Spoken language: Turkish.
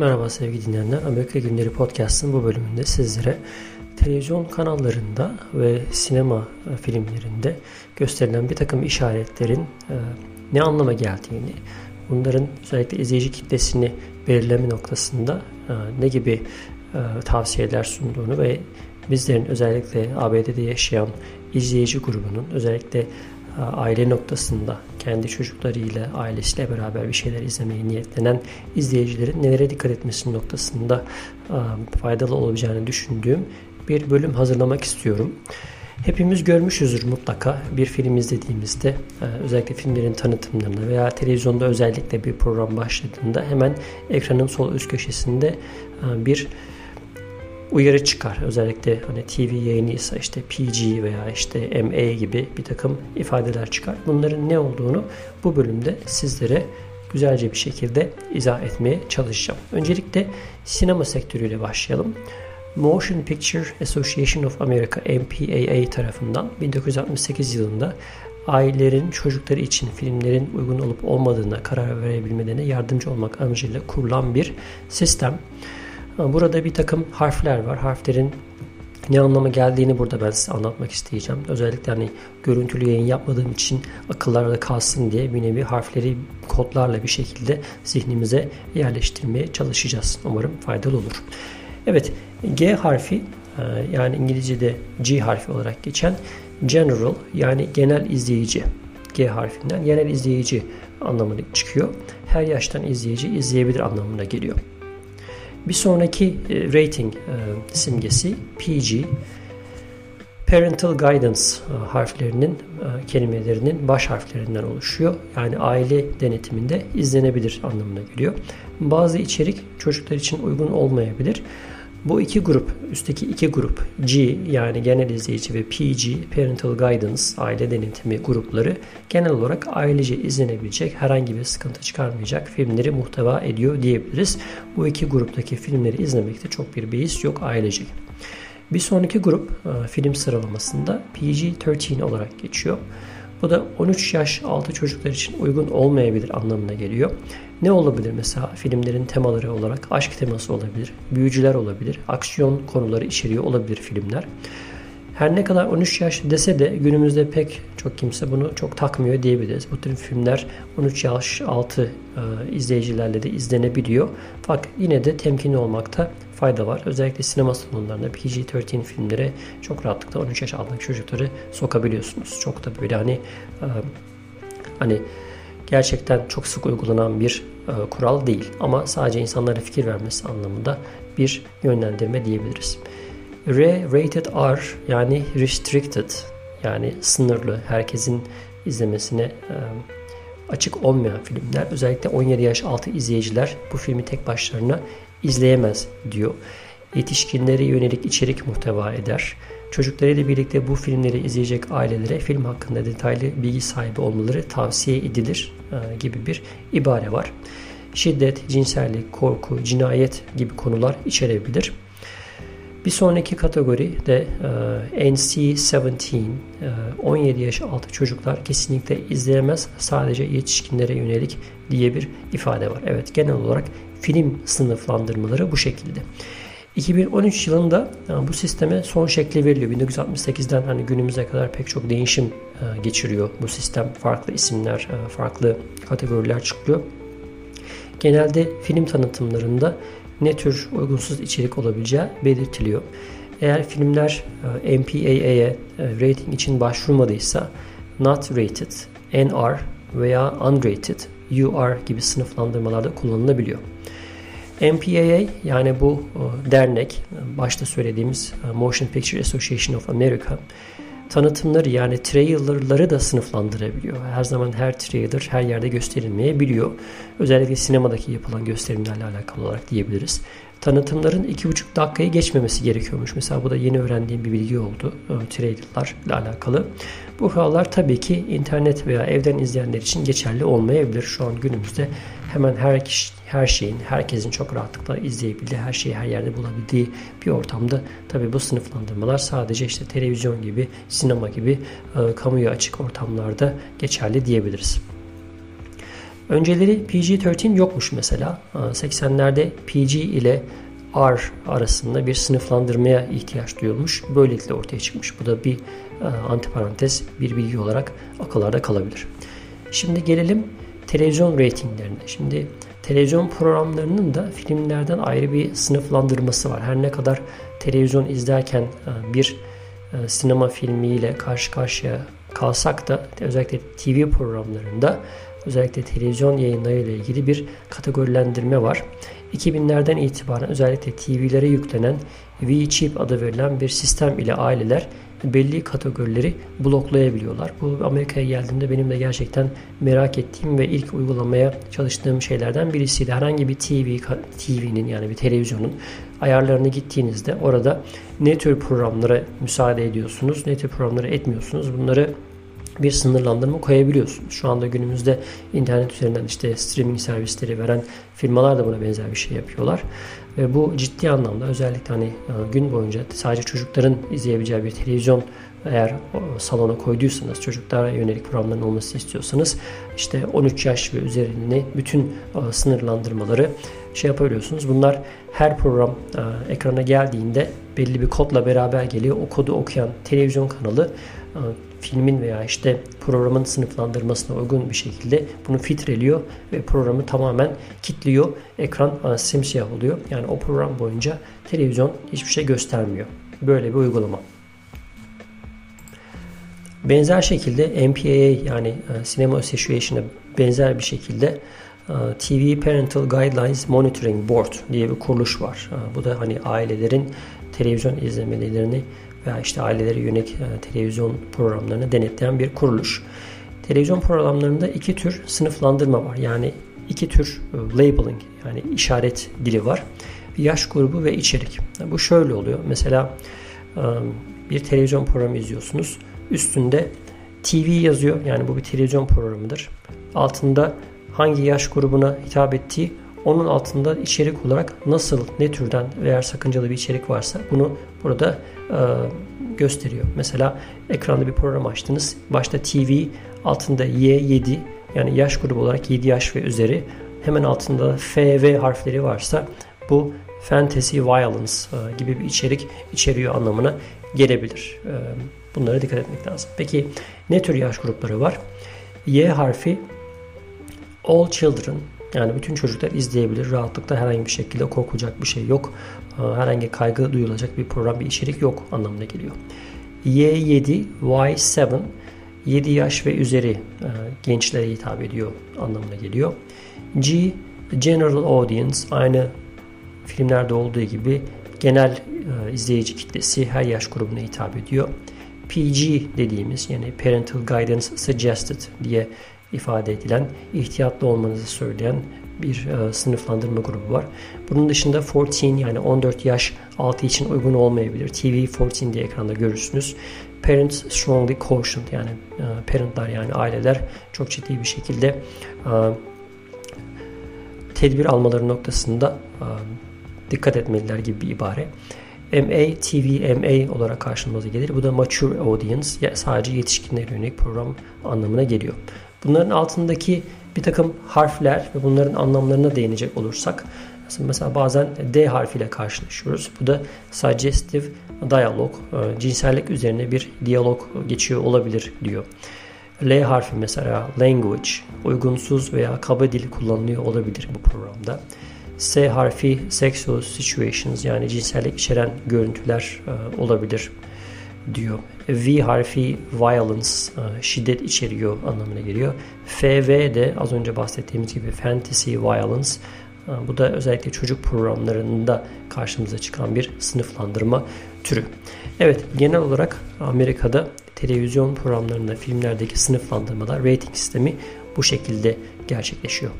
Merhaba sevgili dinleyenler. Amerika Günleri Podcast'ın bu bölümünde sizlere televizyon kanallarında ve sinema filmlerinde gösterilen bir takım işaretlerin e, ne anlama geldiğini, bunların özellikle izleyici kitlesini belirleme noktasında e, ne gibi e, tavsiyeler sunduğunu ve bizlerin özellikle ABD'de yaşayan izleyici grubunun özellikle aile noktasında kendi çocuklarıyla, ailesiyle beraber bir şeyler izlemeye niyetlenen izleyicilerin nelere dikkat etmesi noktasında faydalı olabileceğini düşündüğüm bir bölüm hazırlamak istiyorum. Hepimiz görmüşüzdür mutlaka bir film izlediğimizde özellikle filmlerin tanıtımlarında veya televizyonda özellikle bir program başladığında hemen ekranın sol üst köşesinde bir uyarı çıkar. Özellikle hani TV yayınıysa işte PG veya işte MA gibi bir takım ifadeler çıkar. Bunların ne olduğunu bu bölümde sizlere güzelce bir şekilde izah etmeye çalışacağım. Öncelikle sinema sektörüyle başlayalım. Motion Picture Association of America MPAA tarafından 1968 yılında ailelerin çocukları için filmlerin uygun olup olmadığına karar verebilmelerine yardımcı olmak amacıyla kurulan bir sistem. Burada bir takım harfler var. Harflerin ne anlama geldiğini burada ben size anlatmak isteyeceğim. Özellikle hani görüntülü yayın yapmadığım için akıllarda kalsın diye bir nevi harfleri kodlarla bir şekilde zihnimize yerleştirmeye çalışacağız. Umarım faydalı olur. Evet G harfi e, yani İngilizce'de G harfi olarak geçen general yani genel izleyici G harfinden genel izleyici anlamına çıkıyor. Her yaştan izleyici izleyebilir anlamına geliyor. Bir sonraki e, rating e, simgesi PG. Parental Guidance e, harflerinin, kelimelerinin baş harflerinden oluşuyor. Yani aile denetiminde izlenebilir anlamına geliyor. Bazı içerik çocuklar için uygun olmayabilir. Bu iki grup, üstteki iki grup G yani genel izleyici ve PG, Parental Guidance, aile denetimi grupları genel olarak ailece izlenebilecek, herhangi bir sıkıntı çıkarmayacak filmleri muhteva ediyor diyebiliriz. Bu iki gruptaki filmleri izlemekte çok bir beis yok ailecek. Bir sonraki grup e, film sıralamasında PG-13 olarak geçiyor. Bu da 13 yaş altı çocuklar için uygun olmayabilir anlamına geliyor. Ne olabilir mesela filmlerin temaları olarak aşk teması olabilir, büyücüler olabilir, aksiyon konuları içeriyor olabilir filmler. Her ne kadar 13 yaş dese de günümüzde pek çok kimse bunu çok takmıyor diyebiliriz. Bu tür filmler 13 yaş altı e, izleyicilerle de izlenebiliyor. Fakat yine de temkinli olmakta fayda var. Özellikle sinema salonlarında PG-13 filmlere çok rahatlıkla 13 yaş altındaki çocukları sokabiliyorsunuz. Çok da böyle hani e, hani gerçekten çok sık uygulanan bir e, kural değil. Ama sadece insanlara fikir vermesi anlamında bir yönlendirme diyebiliriz. R, rated R yani restricted yani sınırlı herkesin izlemesine e, açık olmayan filmler özellikle 17 yaş altı izleyiciler bu filmi tek başlarına izleyemez diyor. Yetişkinlere yönelik içerik muhteva eder. Çocuklarıyla birlikte bu filmleri izleyecek ailelere film hakkında detaylı bilgi sahibi olmaları tavsiye edilir e, gibi bir ibare var. Şiddet, cinsellik, korku, cinayet gibi konular içerebilir. Bir sonraki kategori de e, NC-17, e, 17 yaş altı çocuklar kesinlikle izleyemez, sadece yetişkinlere yönelik diye bir ifade var. Evet genel olarak film sınıflandırmaları bu şekilde. 2013 yılında yani bu sisteme son şekli veriliyor. 1968'den hani günümüze kadar pek çok değişim e, geçiriyor bu sistem. Farklı isimler, e, farklı kategoriler çıkıyor. Genelde film tanıtımlarında ne tür uygunsuz içerik olabileceği belirtiliyor. Eğer filmler e, MPAA'ye rating için başvurmadıysa not rated, NR veya unrated, UR gibi sınıflandırmalarda kullanılabiliyor. MPAA yani bu e, dernek başta söylediğimiz e, Motion Picture Association of America tanıtımları yani trailerları da sınıflandırabiliyor. Her zaman her trailer her yerde gösterilmeyebiliyor. Özellikle sinemadaki yapılan gösterimlerle alakalı olarak diyebiliriz. Tanıtımların 2,5 dakikayı geçmemesi gerekiyormuş. Mesela bu da yeni öğrendiğim bir bilgi oldu. E, trailerlarla alakalı. Bu kurallar tabii ki internet veya evden izleyenler için geçerli olmayabilir. Şu an günümüzde hemen her kişi, her şeyin, herkesin çok rahatlıkla izleyebildiği, her şeyi her yerde bulabildiği bir ortamda tabii bu sınıflandırmalar sadece işte televizyon gibi, sinema gibi e, kamuya açık ortamlarda geçerli diyebiliriz. Önceleri PG-13 yokmuş mesela. 80'lerde PG ile R arasında bir sınıflandırmaya ihtiyaç duyulmuş. Böylelikle ortaya çıkmış. Bu da bir e, antiparantez, bir bilgi olarak akıllarda kalabilir. Şimdi gelelim televizyon reytinglerine. Şimdi televizyon programlarının da filmlerden ayrı bir sınıflandırması var. Her ne kadar televizyon izlerken e, bir e, sinema filmiyle karşı karşıya kalsak da özellikle TV programlarında özellikle televizyon yayınlarıyla ilgili bir kategorilendirme var. 2000'lerden itibaren özellikle TV'lere yüklenen V-Chip adı verilen bir sistem ile aileler belli kategorileri bloklayabiliyorlar. Bu Amerika'ya geldiğimde benim de gerçekten merak ettiğim ve ilk uygulamaya çalıştığım şeylerden birisiydi. Herhangi bir TV TV'nin yani bir televizyonun ayarlarını gittiğinizde orada ne tür programlara müsaade ediyorsunuz, ne tür programlara etmiyorsunuz. Bunları bir sınırlandırma koyabiliyorsunuz. Şu anda günümüzde internet üzerinden işte streaming servisleri veren firmalar da buna benzer bir şey yapıyorlar. Ve bu ciddi anlamda özellikle hani e, gün boyunca sadece çocukların izleyebileceği bir televizyon eğer salona koyduysanız çocuklara yönelik programların olması istiyorsanız işte 13 yaş ve üzerinde bütün e, sınırlandırmaları şey yapabiliyorsunuz. Bunlar her program e, ekrana geldiğinde belli bir kodla beraber geliyor. O kodu okuyan televizyon kanalı filmin veya işte programın sınıflandırmasına uygun bir şekilde bunu filtreliyor ve programı tamamen kilitliyor. Ekran simsiyah oluyor. Yani o program boyunca televizyon hiçbir şey göstermiyor. Böyle bir uygulama. Benzer şekilde MPAA yani Cinema Association'a benzer bir şekilde TV Parental Guidelines Monitoring Board diye bir kuruluş var. Bu da hani ailelerin televizyon izlemelerini veya işte ailelere yönelik e, televizyon programlarını denetleyen bir kuruluş. Televizyon programlarında iki tür sınıflandırma var. Yani iki tür e, labeling yani işaret dili var. Yaş grubu ve içerik. bu şöyle oluyor. Mesela e, bir televizyon programı izliyorsunuz. Üstünde TV yazıyor. Yani bu bir televizyon programıdır. Altında hangi yaş grubuna hitap ettiği onun altında içerik olarak nasıl, ne türden veya sakıncalı bir içerik varsa bunu burada e, gösteriyor. Mesela ekranda bir program açtınız. Başta TV, altında Y7 yani yaş grubu olarak 7 yaş ve üzeri. Hemen altında FV harfleri varsa bu fantasy violence e, gibi bir içerik içeriyor anlamına gelebilir. E, bunlara dikkat etmek lazım. Peki ne tür yaş grupları var? Y harfi all children yani bütün çocuklar izleyebilir. Rahatlıkla herhangi bir şekilde korkacak bir şey yok. Ee, herhangi kaygı duyulacak bir program, bir içerik yok anlamına geliyor. Y7, Y7 7 yaş ve üzeri e, gençlere hitap ediyor anlamına geliyor. G, General Audience aynı filmlerde olduğu gibi genel e, izleyici kitlesi her yaş grubuna hitap ediyor. PG dediğimiz yani Parental Guidance Suggested diye ifade edilen, ihtiyatlı olmanızı söyleyen bir e, sınıflandırma grubu var. Bunun dışında 14 yani 14 yaş altı için uygun olmayabilir. TV 14 diye ekranda görürsünüz. Parents strongly cautioned yani e, parentlar yani aileler çok ciddi bir şekilde e, tedbir almaları noktasında e, dikkat etmeliler gibi bir ibare. MA, TV, MA olarak karşımıza gelir. Bu da mature audience, sadece yetişkinlere yönelik program anlamına geliyor. Bunların altındaki bir takım harfler ve bunların anlamlarına değinecek olursak mesela bazen D harfiyle karşılaşıyoruz. Bu da suggestive dialog, e, cinsellik üzerine bir diyalog geçiyor olabilir diyor. L harfi mesela language, uygunsuz veya kaba dil kullanılıyor olabilir bu programda. S harfi sexual situations yani cinsellik içeren görüntüler e, olabilir diyor. V harfi violence, e, şiddet içeriyor anlamına geliyor. FV de az önce bahsettiğimiz gibi fantasy violence. E, bu da özellikle çocuk programlarında karşımıza çıkan bir sınıflandırma türü. Evet genel olarak Amerika'da televizyon programlarında filmlerdeki sınıflandırmalar rating sistemi bu şekilde gerçekleşiyor.